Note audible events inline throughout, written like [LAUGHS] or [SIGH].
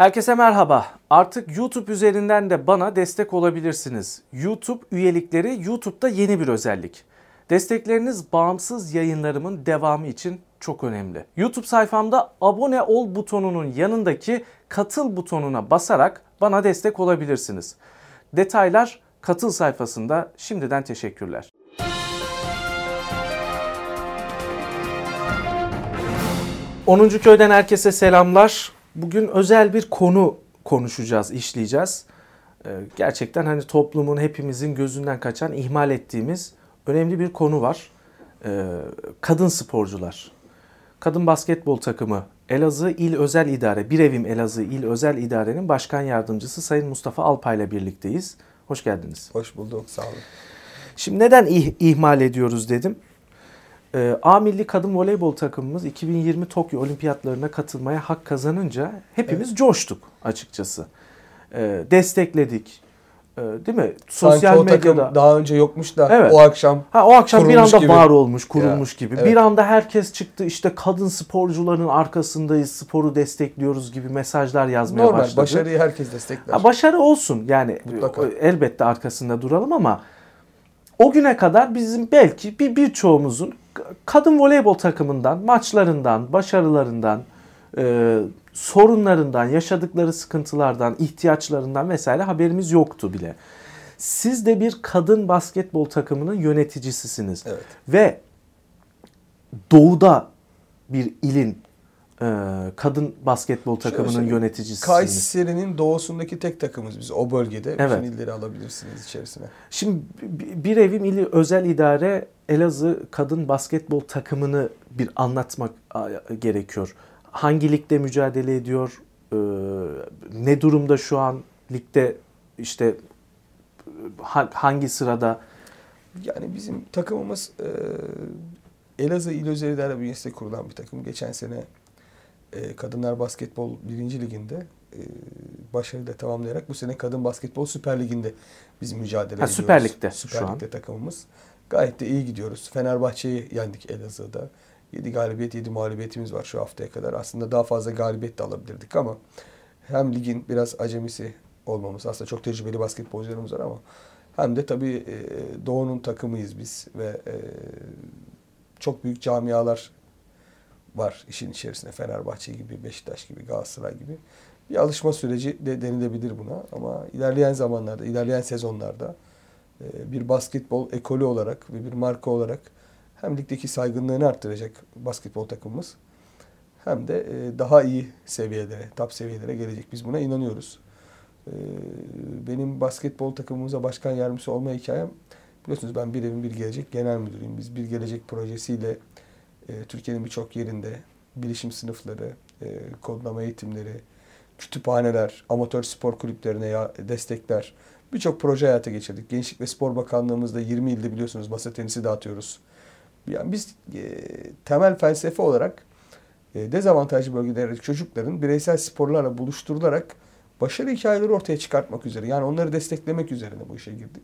Herkese merhaba. Artık YouTube üzerinden de bana destek olabilirsiniz. YouTube üyelikleri YouTube'da yeni bir özellik. Destekleriniz bağımsız yayınlarımın devamı için çok önemli. YouTube sayfamda abone ol butonunun yanındaki katıl butonuna basarak bana destek olabilirsiniz. Detaylar katıl sayfasında. Şimdiden teşekkürler. Onuncu köyden herkese selamlar. Bugün özel bir konu konuşacağız, işleyeceğiz. Ee, gerçekten hani toplumun hepimizin gözünden kaçan, ihmal ettiğimiz önemli bir konu var. Ee, kadın sporcular. Kadın basketbol takımı Elazığ İl Özel İdare, Bir Evim Elazığ İl Özel İdare'nin başkan yardımcısı Sayın Mustafa Alpay ile birlikteyiz. Hoş geldiniz. Hoş bulduk, sağ olun. Şimdi neden ih- ihmal ediyoruz dedim. Ee, A milli kadın voleybol takımımız 2020 Tokyo Olimpiyatlarına katılmaya hak kazanınca hepimiz evet. coştuk açıkçası. Ee, destekledik. Ee, değil mi? Sosyal Sanki o medyada takım daha önce yokmuş da evet. o akşam Ha o akşam bir anda gibi. var olmuş, kurulmuş ya, gibi. Evet. Bir anda herkes çıktı işte kadın sporcuların arkasındayız, sporu destekliyoruz gibi mesajlar yazmaya Normal, başladı. başarıyı herkes destekler. Ha, başarı olsun yani Mutlaka. elbette arkasında duralım ama o güne kadar bizim belki bir birçoğumuzun kadın voleybol takımından, maçlarından, başarılarından, e, sorunlarından, yaşadıkları sıkıntılardan, ihtiyaçlarından vesaire haberimiz yoktu bile. Siz de bir kadın basketbol takımının yöneticisisiniz. Evet. Ve doğuda bir ilin kadın basketbol takımının Şöyle, yöneticisiniz. Kayseri'nin doğusundaki tek takımız biz o bölgede. Evet. Bütün illeri alabilirsiniz içerisine. Şimdi bir evim ili özel idare Elazığ kadın basketbol takımını bir anlatmak gerekiyor. Hangi ligde mücadele ediyor? E, ne durumda şu an ligde işte hangi sırada? Yani bizim takımımız e, Elazığ İl Özel İdare bünyesinde kurulan bir takım. Geçen sene e, Kadınlar Basketbol 1. Liginde e, başarıyla tamamlayarak bu sene Kadın Basketbol Süper Ligi'nde biz mücadele ha, ediyoruz. Süper Lig'de Süper şu Lig'de an. takımımız. Gayet de iyi gidiyoruz. Fenerbahçe'yi yendik Elazığ'da. 7 galibiyet 7 mağlubiyetimiz var şu haftaya kadar. Aslında daha fazla galibiyet de alabilirdik ama hem ligin biraz acemisi olmamız aslında çok tecrübeli basketbolcularımız var ama hem de tabii e, Doğu'nun takımıyız biz ve e, çok büyük camialar var işin içerisinde. Fenerbahçe gibi, Beşiktaş gibi, Galatasaray gibi. Bir alışma süreci de denilebilir buna. Ama ilerleyen zamanlarda, ilerleyen sezonlarda e, bir basketbol ekolü olarak ve bir marka olarak hem ligdeki saygınlığını arttıracak basketbol takımımız hem de e, daha iyi seviyelere, top seviyelere gelecek. Biz buna inanıyoruz. E, benim basketbol takımımıza başkan yardımcısı olma hikayem biliyorsunuz ben Bir Evin Bir Gelecek Genel Müdürüyüm. Biz Bir Gelecek projesiyle e, Türkiye'nin birçok yerinde bilişim sınıfları, e, kodlama eğitimleri, kütüphaneler, amatör spor kulüplerine ya, destekler, birçok proje hayata geçirdik. Gençlik ve Spor Bakanlığımızda 20 ilde biliyorsunuz masa tenisi dağıtıyoruz. Yani biz e, temel felsefe olarak e, dezavantajlı bölgelerdeki çocukların bireysel sporlarla buluşturularak başarı hikayeleri ortaya çıkartmak üzere. Yani onları desteklemek üzerine bu işe girdik.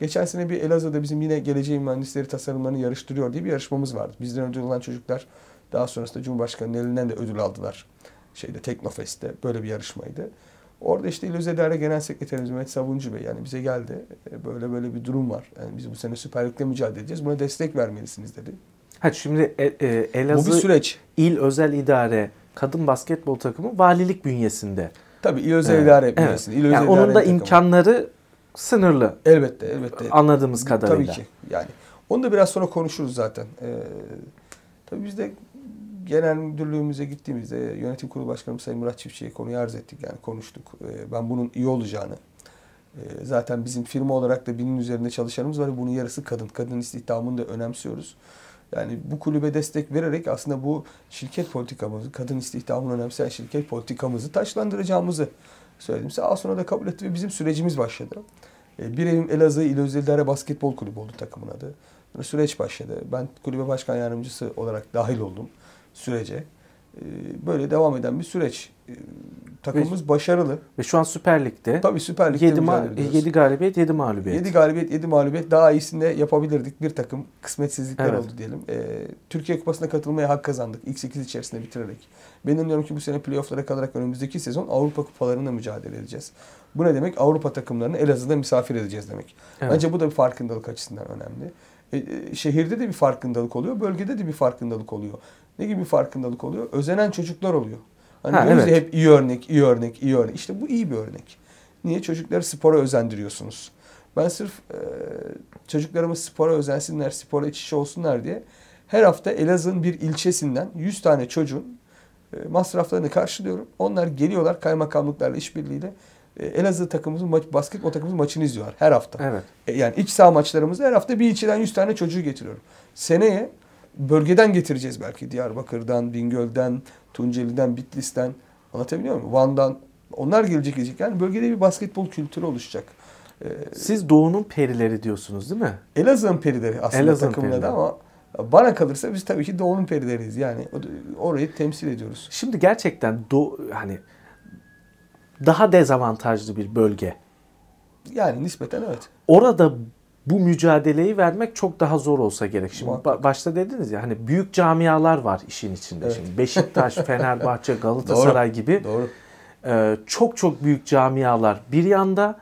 Geçen sene bir Elazığ'da bizim yine geleceğin mühendisleri tasarımlarını yarıştırıyor diye bir yarışmamız vardı. Bizden önce olan çocuklar daha sonrasında Cumhurbaşkanı'nın elinden de ödül aldılar. Şeyde Teknofest'te böyle bir yarışmaydı. Orada işte İl Özel Genel Sekreterimiz Mehmet Sabuncu Bey yani bize geldi. E, böyle böyle bir durum var. Yani biz bu sene Süper Lig'de mücadele edeceğiz. Buna destek vermelisiniz dedi. Ha şimdi e, e, Elazığ bu bir süreç. İl Özel İdare Kadın Basketbol Takımı valilik bünyesinde. Tabii İl Özel ee, İdare bünyesinde. Evet. İl Özel yani onun da imkanları sınırlı. Elbette, elbette. Anladığımız kadarıyla. Tabii ki. Yani onu da biraz sonra konuşuruz zaten. Ee, tabii biz de genel müdürlüğümüze gittiğimizde yönetim kurulu başkanımız Sayın Murat Çiftçi'ye konuyu arz ettik. Yani konuştuk. Ee, ben bunun iyi olacağını e, zaten bizim firma olarak da binin üzerinde çalışanımız var. Bunun yarısı kadın. Kadın istihdamını da önemsiyoruz. Yani bu kulübe destek vererek aslında bu şirket politikamızı, kadın istihdamını önemseyen şirket politikamızı taşlandıracağımızı söyledim. Sağ sonra da kabul etti ve bizim sürecimiz başladı. E, bir evim Elazığ İl Özel Basketbol Kulübü oldu takımın adı. Süreç başladı. Ben kulübe başkan yardımcısı olarak dahil oldum sürece. böyle devam eden bir süreç. E, takımımız başarılı. Ve şu an Süper Lig'de Tabii Süper Lig'de 7, mücadele ediyoruz. 7 galibiyet 7 mağlubiyet. 7 galibiyet 7 mağlubiyet daha iyisini de yapabilirdik. Bir takım kısmetsizlikler Evet. oldu diyelim. Ee, Türkiye Kupası'na katılmaya hak kazandık. İlk 8 içerisinde bitirerek. Ben inanıyorum ki bu sene playoff'lara kalarak önümüzdeki sezon Avrupa Kupalarında mücadele edeceğiz. Bu ne demek? Avrupa takımlarını Elazığ'da misafir edeceğiz demek. Evet. Bence bu da bir farkındalık açısından önemli. E, e, şehirde de bir farkındalık oluyor, bölgede de bir farkındalık oluyor. Ne gibi bir farkındalık oluyor? Özenen çocuklar oluyor. Hani Ha, diyoruz evet. hep iyi örnek, iyi örnek, iyi örnek. İşte bu iyi bir örnek. Niye? Çocukları spora özendiriyorsunuz. Ben sırf e, çocuklarımız spora özensinler, spora iç içe olsunlar diye her hafta Elazığ'ın bir ilçesinden 100 tane çocuğun e, masraflarını karşılıyorum. Onlar geliyorlar kaymakamlıklarla işbirliğiyle e, Elazığ takımımızın maç, basketbol takımımızın maçını izliyorlar her hafta. Evet. E, Yani iç saha maçlarımızda her hafta bir ilçeden 100 tane çocuğu getiriyorum. Seneye bölgeden getireceğiz belki. Diyarbakır'dan, Bingöl'den, Tunceli'den, Bitlis'ten. Anlatabiliyor muyum? Van'dan. Onlar gelecek gelecek. Yani bölgede bir basketbol kültürü oluşacak. E, Siz Doğu'nun perileri diyorsunuz değil mi? Elazığ'ın perileri aslında adı perileri. ama bana kalırsa biz tabii ki Doğu'nun perileriyiz. Yani orayı temsil ediyoruz. Şimdi gerçekten do hani daha dezavantajlı bir bölge. Yani nispeten evet. Orada bu mücadeleyi vermek çok daha zor olsa gerek. Şimdi ba- başta dediniz ya hani büyük camialar var işin içinde. Evet. Şimdi Beşiktaş, [LAUGHS] Fenerbahçe, Galatasaray gibi Doğru. e, çok çok büyük camialar bir yanda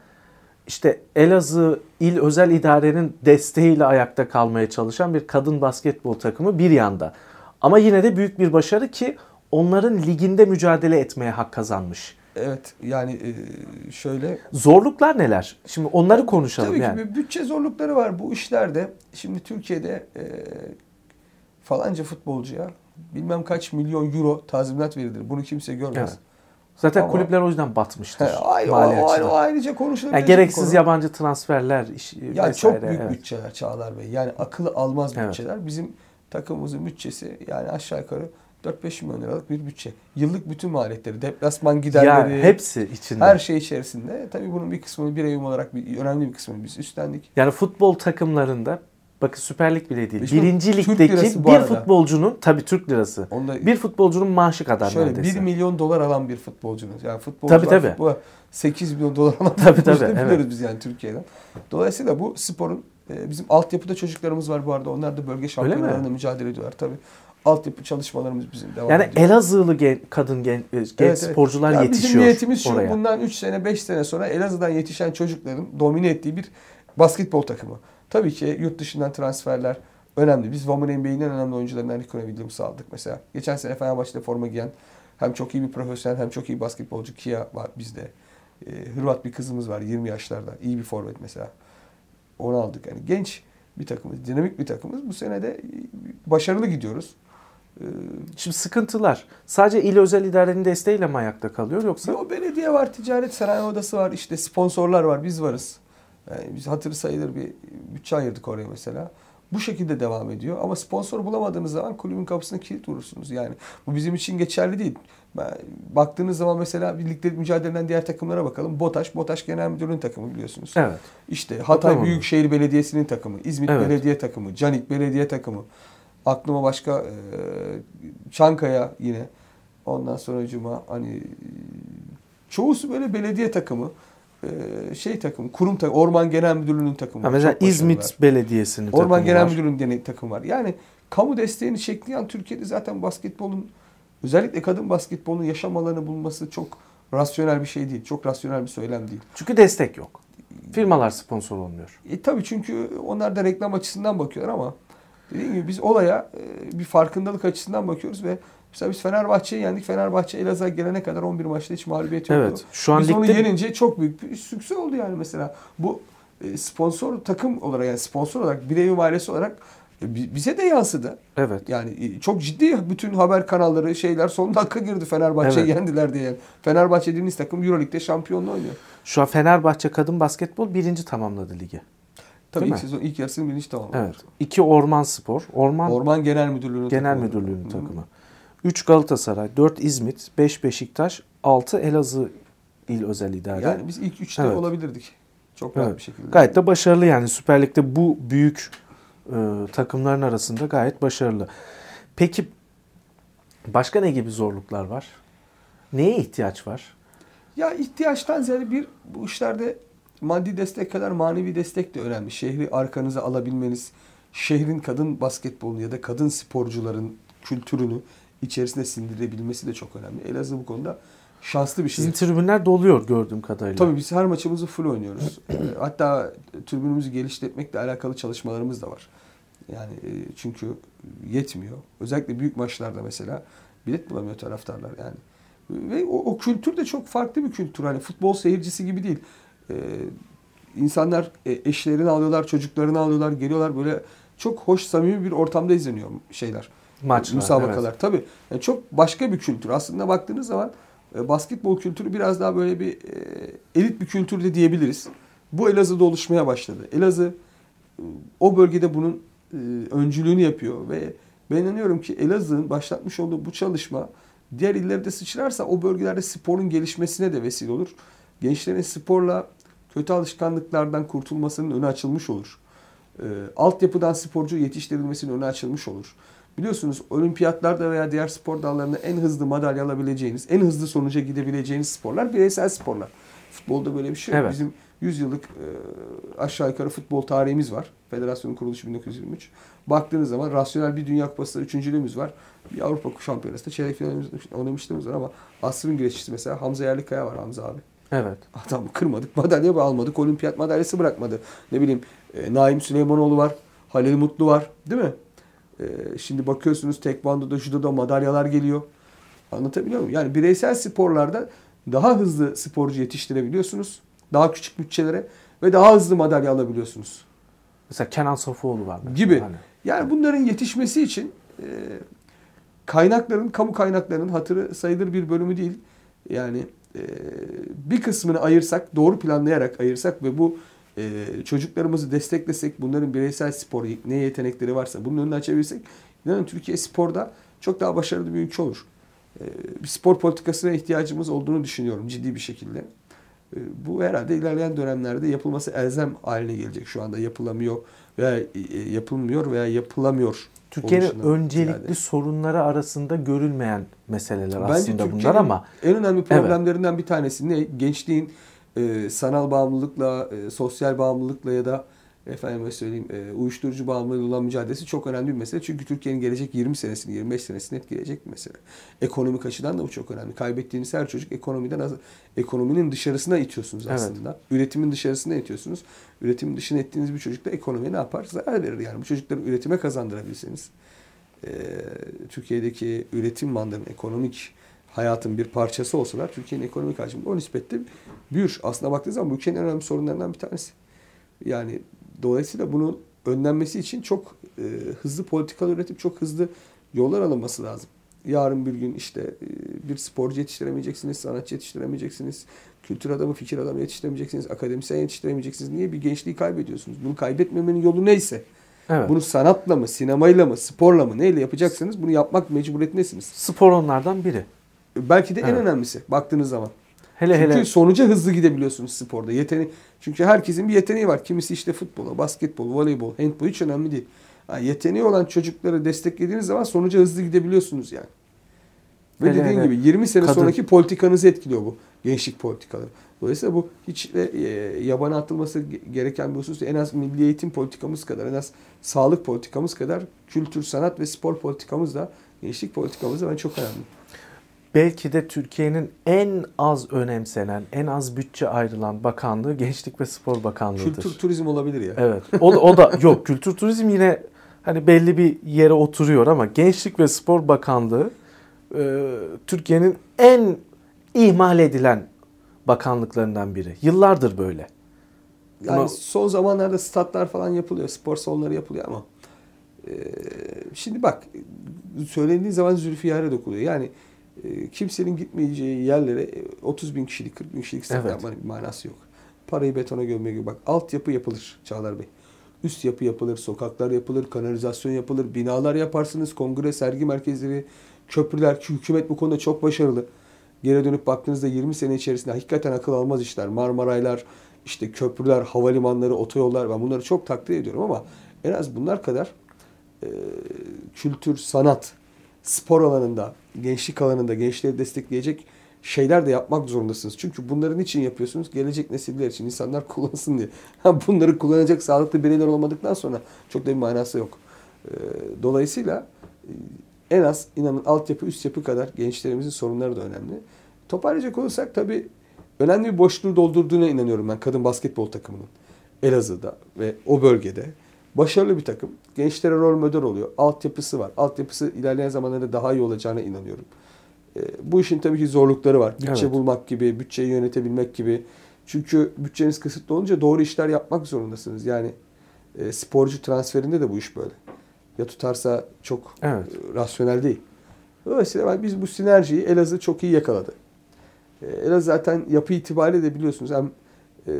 işte Elazığ İl Özel İdare'nin desteğiyle ayakta kalmaya çalışan bir kadın basketbol takımı bir yanda. Ama yine de büyük bir başarı ki onların liginde mücadele etmeye hak kazanmış. Evet yani e, şöyle Zorluklar neler? Şimdi onları konuşalım Tabii yani. ki bir bütçe zorlukları var bu işlerde. Şimdi Türkiye'de e, falanca futbolcuya bilmem kaç milyon euro tazminat verilir. Bunu kimse görmez. Evet. Zaten Ama- kulüpler o yüzden batmıştır. He, ayrı, mali o, açıdan. o ayrıca konuşulabilecek Yani gereksiz konu. yabancı transferler iş, Ya vesaire. çok büyük evet. bütçeler Çağlar Bey. Yani akıllı almaz Evet. bütçeler. Bizim takımımızın bütçesi yani aşağı yukarı 4-5 milyon liralık bir bütçe. Yıllık bütün maliyetleri, deplasman giderleri, hepsi içinde. her şey içerisinde. Tabii bunun bir kısmını bir evim olarak bir, önemli bir kısmını biz üstlendik. Yani futbol takımlarında bakın Süper Lig bile değil. Birinci ligdeki bir futbolcunun tabi Türk lirası. Onda Bir futbolcunun maaşı kadar Şöyle neredeyse. 1 milyon dolar alan bir futbolcunuz. Yani futbolcular Tabii, tabii. futbola 8 milyon dolar alan Tabii, tabii, biliyoruz evet. biz yani Türkiye'den. Dolayısıyla bu sporun e, bizim altyapıda çocuklarımız var bu arada. Onlar da bölge şampiyonlarında mücadele ediyorlar tabii. Altyapı çalışmalarımız bizim devam Yani ediyor. Elazığlı gen- kadın gen- e, genç Evet, evet. sporcular Ya yetişiyor Bizim niyetimiz şu, oraya. bundan 3 sene 5 sene sonra Elazığ'dan yetişen çocukların domine ettiği bir basketbol takımı. Tabii ki yurt dışından transferler önemli. Biz Women NBA'nin en önemli oyuncularından Nikona Williams'ı aldık mesela. Geçen sene Fenerbahçe'de forma giyen hem çok iyi bir profesyonel hem çok iyi basketbolcu Kia var bizde. Ee, Hırvat bir kızımız var 20 yaşlarda. İyi bir forvet mesela. Onu aldık. Yani genç bir takımız, dinamik bir takımız. Bu sene de başarılı gidiyoruz. Ee, Şimdi sıkıntılar sadece il özel idarenin desteğiyle mi ayakta kalıyor yoksa? O belediye var, ticaret sanayi odası var, işte sponsorlar var, biz varız. Yani biz hatırı sayılır bir bütçe ayırdık oraya mesela. Bu şekilde devam ediyor. Ama sponsor bulamadığınız zaman kulübün kapısına kilit vurursunuz. Yani bu bizim için geçerli değil. Baktığınız zaman mesela birlikte mücadele eden diğer takımlara bakalım. BOTAŞ, BOTAŞ Genel Müdürlüğü'nün takımı biliyorsunuz. Evet. İşte Hatay Tamam. Büyükşehir Belediyesi'nin takımı, İzmit Evet. Belediye takımı, Canik Belediye takımı. Aklıma başka e, Çankaya yine. Ondan sonra Cuma hani çoğusu böyle belediye takımı, e, şey takımı, kurum takımı, Orman Genel Müdürlüğü'nün takımı. Ha, mesela. İzmit Belediyesi'nin Orman takımı Genel var. Müdürlüğü'nün takımı var. Yani kamu desteğini çekleyen Türkiye'de zaten basketbolun özellikle kadın basketbolun yaşam alanı bulması çok rasyonel bir şey değil. Çok rasyonel bir söylem değil. Çünkü destek yok. Firmalar sponsor olmuyor. E tabii çünkü onlar da reklam açısından bakıyorlar ama dediğim gibi biz olaya e, bir farkındalık açısından bakıyoruz ve mesela biz Fenerbahçe'yi yendik. Fenerbahçe Elazığ'a gelene kadar 11 maçta hiç mağlubiyet yoktu. Evet. Şu an biz onu ligde yenince çok büyük bir sükse oldu yani mesela. Bu e, sponsor takım olarak yani sponsor olarak bir ailesi olarak e, bi- bize de yansıdı. evet. Yani çok ciddi bütün haber kanalları şeyler son dakika girdi Fenerbahçe'yi Evet. yendiler diye. Fenerbahçe dediğiniz takım Euroleague'de şampiyonluğu oynuyor. Şu an Fenerbahçe kadın basketbol birinci tamamladı ligi. Tabii Değil ilk mi? sezon ilk yarısını birinci tamam. Evet. İki Orman Spor. Orman Orman Genel Müdürlüğü'nün Genel takımı. Müdürlüğü'nün takımı. 3 Galatasaray, 4 İzmit, 5 Beşiktaş, 6 Elazığ İl Özel İdare. Yani biz ilk üçte Evet. olabilirdik. Çok rahat Evet. bir şekilde. Gayet de başarılı yani Süper Lig'de bu büyük e, takımların arasında gayet başarılı. Peki Başka ne gibi zorluklar var? Neye ihtiyaç var? Ya ihtiyaçtan ziyade bir bu işlerde maddi destek kadar manevi destek de önemli. Şehri arkanıza alabilmeniz, şehrin kadın basketbolu ya da kadın sporcuların kültürünü içerisine sindirebilmesi de çok önemli. Elazığ bu konuda şanslı bir şey. Sizin tribünler doluyor gördüğüm kadarıyla. Tabii biz her maçımızı full oynuyoruz. [CLEARS THROAT] Ee, Hatta tribünümüzü geliştirmekle alakalı çalışmalarımız da var. Yani e, çünkü yetmiyor. Özellikle büyük maçlarda mesela bilet bulamıyor taraftarlar yani. Ve o, o kültür de çok farklı bir kültür. Hani futbol seyircisi gibi değil. Ee, insanlar e, eşlerini alıyorlar, çocuklarını alıyorlar, geliyorlar böyle çok hoş, samimi bir ortamda izleniyor şeyler. Maçlar, müsabakalar. Tabii. Yani çok başka bir kültür. Aslında baktığınız zaman e, basketbol kültürü biraz daha böyle bir e, elit bir kültür de diyebiliriz. Bu Elazığ'da oluşmaya başladı. Elazığ e, o bölgede bunun e, öncülüğünü yapıyor ve ben inanıyorum ki Elazığ'ın başlatmış olduğu bu çalışma diğer illerde sıçrarsa o bölgelerde sporun gelişmesine de vesile olur. Gençlerin sporla kötü alışkanlıklardan kurtulmasının önü açılmış olur. E, altyapıdan sporcu yetiştirilmesinin önü açılmış olur. Biliyorsunuz olimpiyatlarda veya diğer spor dallarında en hızlı madalya alabileceğiniz, en hızlı sonuca gidebileceğiniz sporlar bireysel sporlar. Futbolda böyle bir şey yok. Evet. Bizim 100 yıllık e, aşağı yukarı futbol tarihimiz var. Federasyonun kuruluşu 1923. Baktığınız zaman rasyonel bir Dünya Kupası üçüncülüğümüz var. Bir Avrupa Şampiyonası'nda çeyrek finalimiz oynamışlığımız var ama asrın güreşçisi mesela Hamza Yerlikaya var Hamza abi. Evet. Adam kırmadık, madalya almadık, olimpiyat madalyası bırakmadı. Ne bileyim e, Naim Süleymanoğlu var, Halil Mutlu var değil mi? E, şimdi bakıyorsunuz tekvandoda, judoda madalyalar geliyor. Anlatabiliyor muyum? Yani bireysel sporlarda daha hızlı sporcu yetiştirebiliyorsunuz. Daha küçük bütçelere ve daha hızlı madalya alabiliyorsunuz. Mesela Kenan Sofuoğlu var. Mesela. Gibi. Hani. Yani bunların yetişmesi için e, kaynakların, kamu kaynaklarının hatırı sayılır bir bölümü değil. Yani e, bir kısmını ayırsak, doğru planlayarak ayırsak ve bu e, çocuklarımızı desteklesek, bunların bireysel spor, ne yetenekleri varsa bunun önünü açabilirsek, inanın Türkiye sporda çok daha başarılı bir ülke olur. E, bir spor politikasına ihtiyacımız olduğunu düşünüyorum ciddi bir şekilde. E, bu herhalde ilerleyen dönemlerde yapılması elzem haline gelecek. Şu anda yapılamıyor veya e, yapılmıyor veya yapılamıyor. Türkiye'nin öncelikli ziyade. sorunları arasında görülmeyen meseleler Bence aslında bunlar ama en önemli problemlerinden bir tanesi ne? Gençliğin e, sanal bağımlılıkla, e, sosyal bağımlılıkla ya da efendime söyleyeyim e, uyuşturucu bağımlılığı olan mücadelesi çok önemli bir mesele. Çünkü Türkiye'nin gelecek 20 senesini, 25 senesini etkileyecek bir mesele. Ekonomik açıdan da bu çok önemli. Kaybettiğiniz her çocuk ekonomiden az, ekonominin dışarısına itiyorsunuz Evet. aslında. Üretimin dışarısına itiyorsunuz. Üretimin dışına ettiğiniz bir çocuk da ekonomiye ne yapar? Zarar verir yani. Bu çocukları üretime kazandırabilseniz e, Türkiye'deki üretim bandının ekonomik hayatın bir parçası olsalar Türkiye'nin ekonomik hacmi o nispette büyür. Aslında baktığınız zaman bu ülkenin en önemli sorunlarından bir tanesi. Yani dolayısıyla bunun önlenmesi için çok e, hızlı politikalar üretip çok hızlı yollar alınması lazım. Yarın bir gün işte e, bir sporcu yetiştiremeyeceksiniz, sanatçı yetiştiremeyeceksiniz, kültür adamı, fikir adamı yetiştiremeyeceksiniz, akademisyen yetiştiremeyeceksiniz. Niye bir gençliği kaybediyorsunuz? Bunu kaybetmemenin yolu neyse, evet. bunu sanatla mı, sinemayla mı, sporla mı, neyle yapacaksınız? Bunu yapmak mecburiyetindesiniz. spor onlardan biri. Belki de en Evet. önemlisi baktığınız zaman. Hele Çünkü hele sonuca hızlı gidebiliyorsunuz sporda. Yeteneği, çünkü herkesin bir yeteneği var. Kimisi işte futbola, basketbol, voleybol, handbol hiç önemli değil. Ha, yeteneği olan çocukları desteklediğiniz zaman sonuca hızlı gidebiliyorsunuz yani. Ve Hele dediğim hele gibi 20 sene kadın- sonraki politikanızı etkiliyor bu gençlik politikaları. Dolayısıyla bu hiç de e, yabana atılması ge- gereken bir husus. En az milli eğitim politikamız kadar, en az sağlık politikamız kadar kültür, sanat ve spor politikamız da gençlik politikamız da ben çok önemli. Belki de Türkiye'nin en az önemsenen, en az bütçe ayrılan bakanlığı Gençlik ve Spor Bakanlığı'dır. Kültür, turizm olabilir ya. Evet. O da, o da [LAUGHS] yok kültür turizm yine hani belli bir yere oturuyor ama Gençlik ve Spor Bakanlığı e, Türkiye'nin en ihmal edilen bakanlıklarından biri. Yıllardır böyle. Yani Buna- son zamanlarda statlar falan yapılıyor, spor salonları yapılıyor ama e, şimdi bak söylediği zaman Zülfiyar'a dokunuyor. Yani kimsenin gitmeyeceği yerlere e, 30 bin kişilik, 40 bin kişilik stat Evet. yapmanın bir manası yok. Parayı betona gömme gibi bak. Altyapı yapılır Çağlar Bey. Üst yapı yapılır, sokaklar yapılır, kanalizasyon yapılır, binalar yaparsınız, kongre, sergi merkezleri, köprüler ki hükümet bu konuda çok başarılı. Geri dönüp baktığınızda 20 sene içerisinde hakikaten akıl almaz işler. Marmaraylar, işte köprüler, havalimanları, otoyollar ben bunları çok takdir ediyorum ama en az bunlar kadar e, kültür, sanat spor alanında, gençlik alanında gençleri destekleyecek şeyler de yapmak zorundasınız. Çünkü bunların için yapıyorsunuz? Gelecek nesiller için insanlar [LAUGHS] kullansın diye. Bunları kullanacak sağlıklı bireyler olmadıktan sonra çok da bir manası yok. Ee, dolayısıyla e, en az inanın altyapı üst yapı kadar gençlerimizin sorunları da önemli. Toparlayacak olursak tabii önemli bir boşluğu doldurduğuna inanıyorum ben kadın basketbol takımının. Elazığ'da ve o bölgede. Başarılı bir takım. Gençlere rol model oluyor. Altyapısı var. Altyapısı ilerleyen zamanlarda daha iyi olacağına inanıyorum. E, bu işin tabii ki zorlukları var. Bütçe evet. bulmak gibi, bütçeyi yönetebilmek gibi. Çünkü bütçeniz kısıtlı olunca doğru işler yapmak zorundasınız. Yani e, sporcu transferinde de bu iş böyle. Ya tutarsa çok evet. e, rasyonel değil. Dolayısıyla ben, biz bu sinerjiyi Elazığ çok iyi yakaladı. E, Elazığ zaten yapı itibariyle de biliyorsunuz hem e,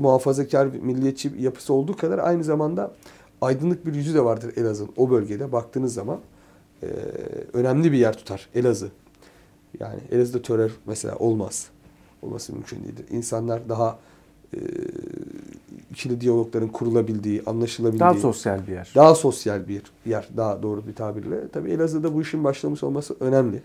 muhafazakar milliyetçi yapısı olduğu kadar aynı zamanda aydınlık bir yüzü de vardır Elazığ'ın o bölgede baktığınız zaman e, önemli bir yer tutar Elazığ. Yani Elazığ'da terör mesela olmaz. Olması mümkün değildir. İnsanlar daha e, ikili diyalogların kurulabildiği, anlaşılabildiği. Daha sosyal bir yer. Daha sosyal bir yer. Daha doğru bir tabirle. Tabii Elazığ'da bu işin başlamış olması önemli.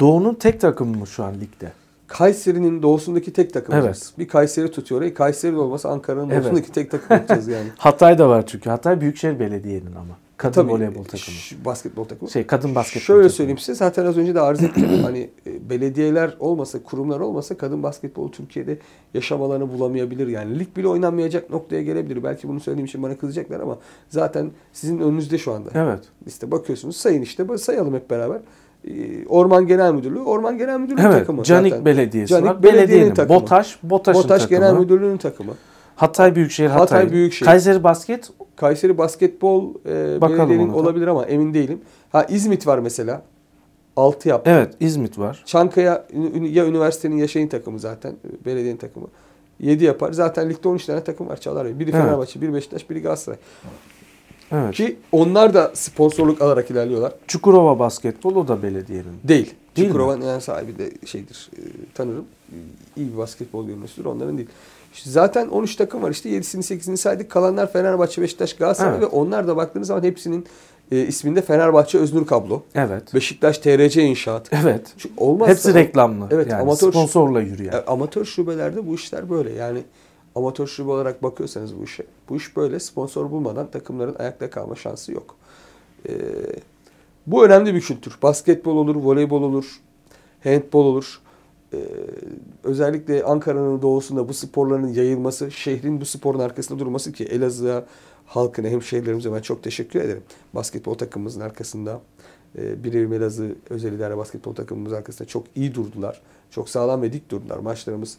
Doğu'nun tek takımı mı şu an ligde? Kayseri'nin doğusundaki tek takımımız. Evet. Bir Kayseri tutuyor orayı. Kayseri olmasa Ankara'nın evet. doğusundaki tek takım olacağız yani. [LAUGHS] Hatay da var çünkü. Hatay Büyükşehir Belediye'nin ama. Kadın Tabii, voleybol takımı. Basketbol takımı. Şey kadın basketbol Şöyle takımı. söyleyeyim size zaten az önce de arz ettim. [CLEARS THROAT] hani e, belediyeler olmasa, kurumlar olmasa kadın basketbolu Türkiye'de yaşam alanı bulamayabilir. Yani lig bile oynanmayacak noktaya gelebilir. Belki bunu söylediğim için bana kızacaklar ama zaten sizin önünüzde şu anda. Evet. İşte bakıyorsunuz sayın işte sayalım hep beraber. E, Orman Genel Müdürlüğü, Orman Genel Müdürlüğü evet, takımı. Canik zaten. Belediyesi Canik var. Belediyenin takımı. BOTAŞ, BOTAŞ'ın BOTAŞ takımı. Genel Müdürlüğü'nün takımı. Hatay Büyükşehir Hatay. Hatay Büyükşehir. Kayseri Basket. Kayseri Basketbol e, belediyenin olabilir ama emin değilim. Ha İzmit var mesela. 6 yaptı. Evet İzmit var. Çankaya ya üniversitenin ya şeyin takımı zaten. Belediyenin takımı. 7 yapar. Zaten ligde 13 tane takım var Çağlar Bey. Biri evet. Fenerbahçe, biri Beşiktaş, biri Galatasaray. Evet. Ki onlar da sponsorluk alarak ilerliyorlar. Çukurova Basketbol o da belediyenin. Değil. değil Çukurova'nın yani sahibi de şeydir e, tanırım. İyi bir basketbol görünüştür. Onların değil. İşte zaten 13 takım var işte 7'sini 8'ini saydık. Kalanlar Fenerbahçe, Beşiktaş, Galatasaray evet. ve onlar da baktığınız zaman hepsinin e, isminde Fenerbahçe Öznur Kablo. Evet. Beşiktaş TRC İnşaat. Evet. Çünkü olmazsa, Hepsi reklamlı. Evet. Yani amatör, sponsorla yürüyen. Yani. Amatör şubelerde bu işler böyle. Yani amatör şube olarak bakıyorsanız bu işe. Bu iş böyle. Sponsor bulmadan takımların ayakta kalma şansı yok. Ee, bu önemli bir kültür. Basketbol olur, voleybol olur, handbol olur. Ee, özellikle Ankara'nın doğusunda bu sporların yayılması, şehrin bu sporun arkasında durması ki Elazığ'a, halkına, hem şehirlerimize ben çok teşekkür ederim. Basketbol takımımızın arkasında, e, Birim Elazığ özel idare basketbol takımımız arkasında çok iyi durdular. Çok sağlam ve dik durdular. Maçlarımız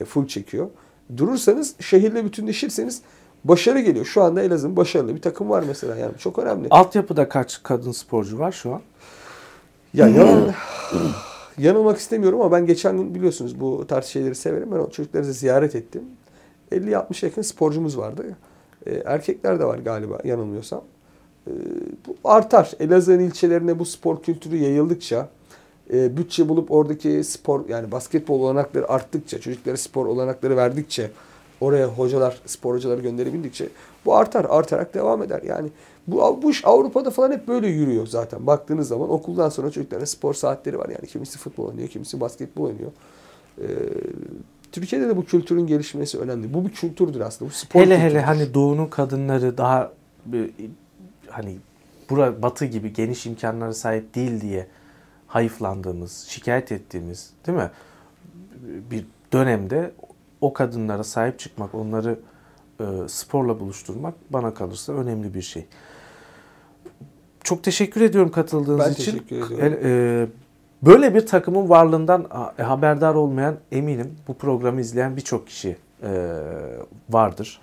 e, full çekiyor. Durursanız, şehirle bütünleşirseniz başarı geliyor. Şu anda Elazığ'ın başarılı bir takım var mesela. Yani çok önemli. Altyapıda kaç kadın sporcu var şu an? Ya yalan, [SIGHS] yanılmak istemiyorum ama ben geçen gün biliyorsunuz bu tarz şeyleri severim. Ben o çocukları ziyaret ettim. 50-60 yakın sporcumuz vardı. E, erkekler de var galiba yanılmıyorsam. E, bu artar. Elazığ'ın ilçelerine bu spor kültürü yayıldıkça, e, bütçe bulup oradaki spor yani basketbol olanakları arttıkça, çocuklara spor olanakları verdikçe, oraya hocalar, spor hocaları gönderebildikçe bu artar. Artarak devam eder. Yani bu, bu iş Avrupa'da falan hep böyle yürüyor zaten. Baktığınız zaman okuldan sonra çocukların spor saatleri var. Yani kimisi futbol oynuyor, kimisi basketbol oynuyor. Ee, Türkiye'de de bu kültürün gelişmesi önemli. Bu bir kültürdür aslında. Bu spor hele kültürüdür. hele hani doğunun kadınları daha hani bura batı gibi geniş imkanlara sahip değil diye hayıflandığımız, şikayet ettiğimiz değil mi? Bir dönemde o kadınlara sahip çıkmak, onları e, sporla buluşturmak bana kalırsa önemli bir şey. Çok teşekkür ediyorum katıldığınız ben için. teşekkür ediyorum. E, böyle bir takımın varlığından haberdar olmayan eminim bu programı izleyen birçok kişi e, vardır.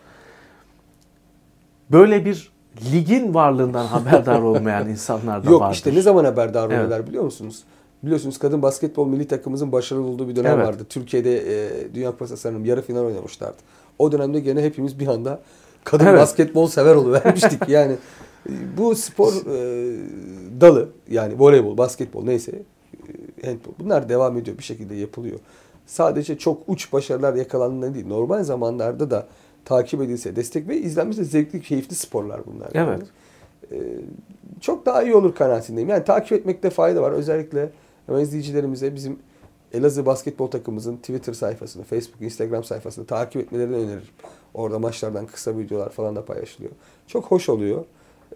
Böyle bir ligin varlığından haberdar olmayan insanlar da Yok, vardır. Yok işte ne zaman haberdar oluyorlar evet. biliyor musunuz? Biliyorsunuz kadın basketbol milli takımımızın başarılı olduğu bir dönem evet. vardı. Türkiye'de e, Dünya Kupası sanırım yarı final oynamışlardı. O dönemde gene hepimiz bir anda kadın evet. basketbol sever oluvermiştik. [LAUGHS] yani bu spor e, dalı yani voleybol, basketbol neyse e, handball bunlar devam ediyor bir şekilde yapılıyor. Sadece çok uç başarılar yakalandığında değil normal zamanlarda da takip edilse destek ve izlenmesi zevkli, keyifli sporlar bunlar. Evet. e, çok daha iyi olur kanaatindeyim. Yani takip etmekte fayda var. Özellikle hemen izleyicilerimize bizim Elazığ basketbol takımımızın Twitter sayfasını, Facebook, Instagram sayfasını takip etmelerini öneririm. Orada maçlardan kısa videolar falan da paylaşılıyor. Çok hoş oluyor.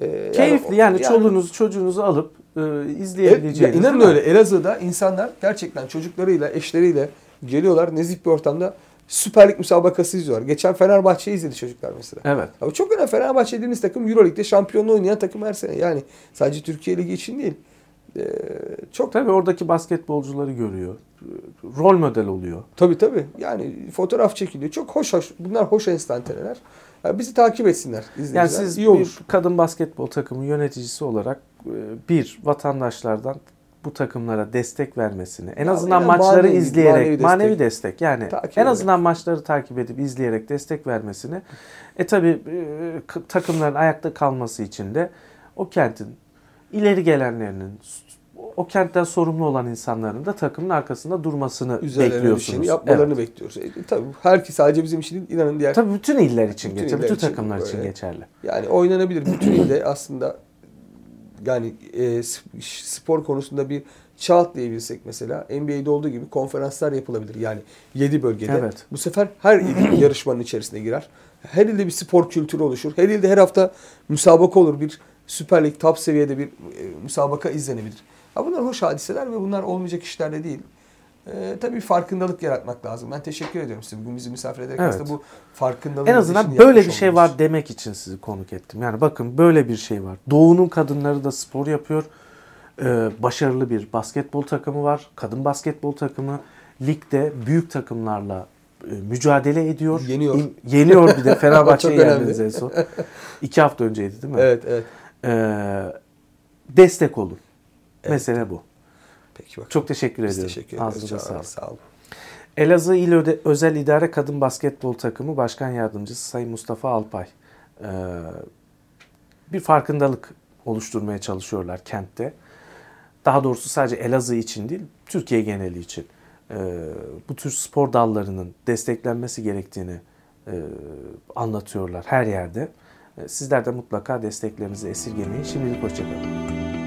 Ee, Keyifli yani, yani çoluğunuzu çocuğunuzu alıp e, izleyebileceğiniz. E, inanın öyle Elazığ'da insanlar gerçekten çocuklarıyla, eşleriyle geliyorlar nezih bir ortamda Süper Lig müsabakası izliyorlar. Geçen Fenerbahçe'yi izledi çocuklar mesela. Evet. Ama çok önemli. Fenerbahçe dediğiniz takım Euroleague'de şampiyonluğu oynayan takım her sene. Yani sadece Türkiye Ligi için değil. Ee, çok Tabii oradaki basketbolcuları görüyor. Rol model oluyor. Tabii tabii. Yani fotoğraf çekiliyor. Çok hoş hoş. Bunlar hoş enstantaneler. Yani bizi takip etsinler. Yani siz İyi olur. bir kadın basketbol takımı yöneticisi olarak e, bir vatandaşlardan bu takımlara destek vermesini, en ya azından maçları manevi, izleyerek manevi destek, manevi destek yani takip en azından ederek. maçları takip edip izleyerek destek vermesini. E tabi e, takımların ayakta kalması için de o kentin ileri gelenlerinin o kentten sorumlu olan insanların da takımın arkasında durmasını Üzerlerine bekliyorsunuz. yapmalarını evet. bekliyoruz. E, tabii herkes sadece bizim için değil, inanın diğer. Tabii bütün iller için bütün geçerli, bütün takımlar için, için geçerli. Yani oynanabilir bütün [CLEARS THROAT] ilde aslında yani e, spor konusunda bir çağ atlayabilsek mesela NBA'de olduğu gibi konferanslar yapılabilir. Yani 7 bölgede. Evet. Bu sefer her il [CLEARS THROAT] yarışmanın içerisine girer. Her ilde bir spor kültürü oluşur. Her ilde her hafta müsabaka olur. Bir Süper Lig top seviyede bir e, müsabaka izlenebilir. Ha bunlar hoş hadiseler ve bunlar olmayacak işler de değil. Ee, tabii farkındalık yaratmak lazım. Ben teşekkür ediyorum size. Bugün bizi misafir ederek evet. aslında bu farkındalığı En azından böyle bir şey var demek için sizi konuk ettim. Yani bakın böyle bir şey var. Doğu'nun kadınları da spor yapıyor. Ee, başarılı bir basketbol takımı var. Kadın basketbol takımı. Ligde büyük takımlarla e, mücadele ediyor. Yeniyor. İn, yeniyor bir de [LAUGHS] Fenerbahçe'yi yendiniz en son. İki hafta önceydi değil mi? Evet, evet. Ee, destek olun. Evet. Mesele bu. Peki bakalım. Çok teşekkür Biz ediyorum. teşekkür ederiz. Ağzınıza sağlık. Sağ olun. Elazığ İl Özel İdare Kadın Basketbol Takımı Başkan Yardımcısı Sayın Mustafa Alpay. Ee, bir farkındalık oluşturmaya çalışıyorlar kentte. Daha doğrusu sadece Elazığ için değil, Türkiye geneli için. Ee, bu tür spor dallarının desteklenmesi gerektiğini e, anlatıyorlar her yerde. Sizler de mutlaka desteklerinizi esirgemeyin. Şimdilik hoşçakalın.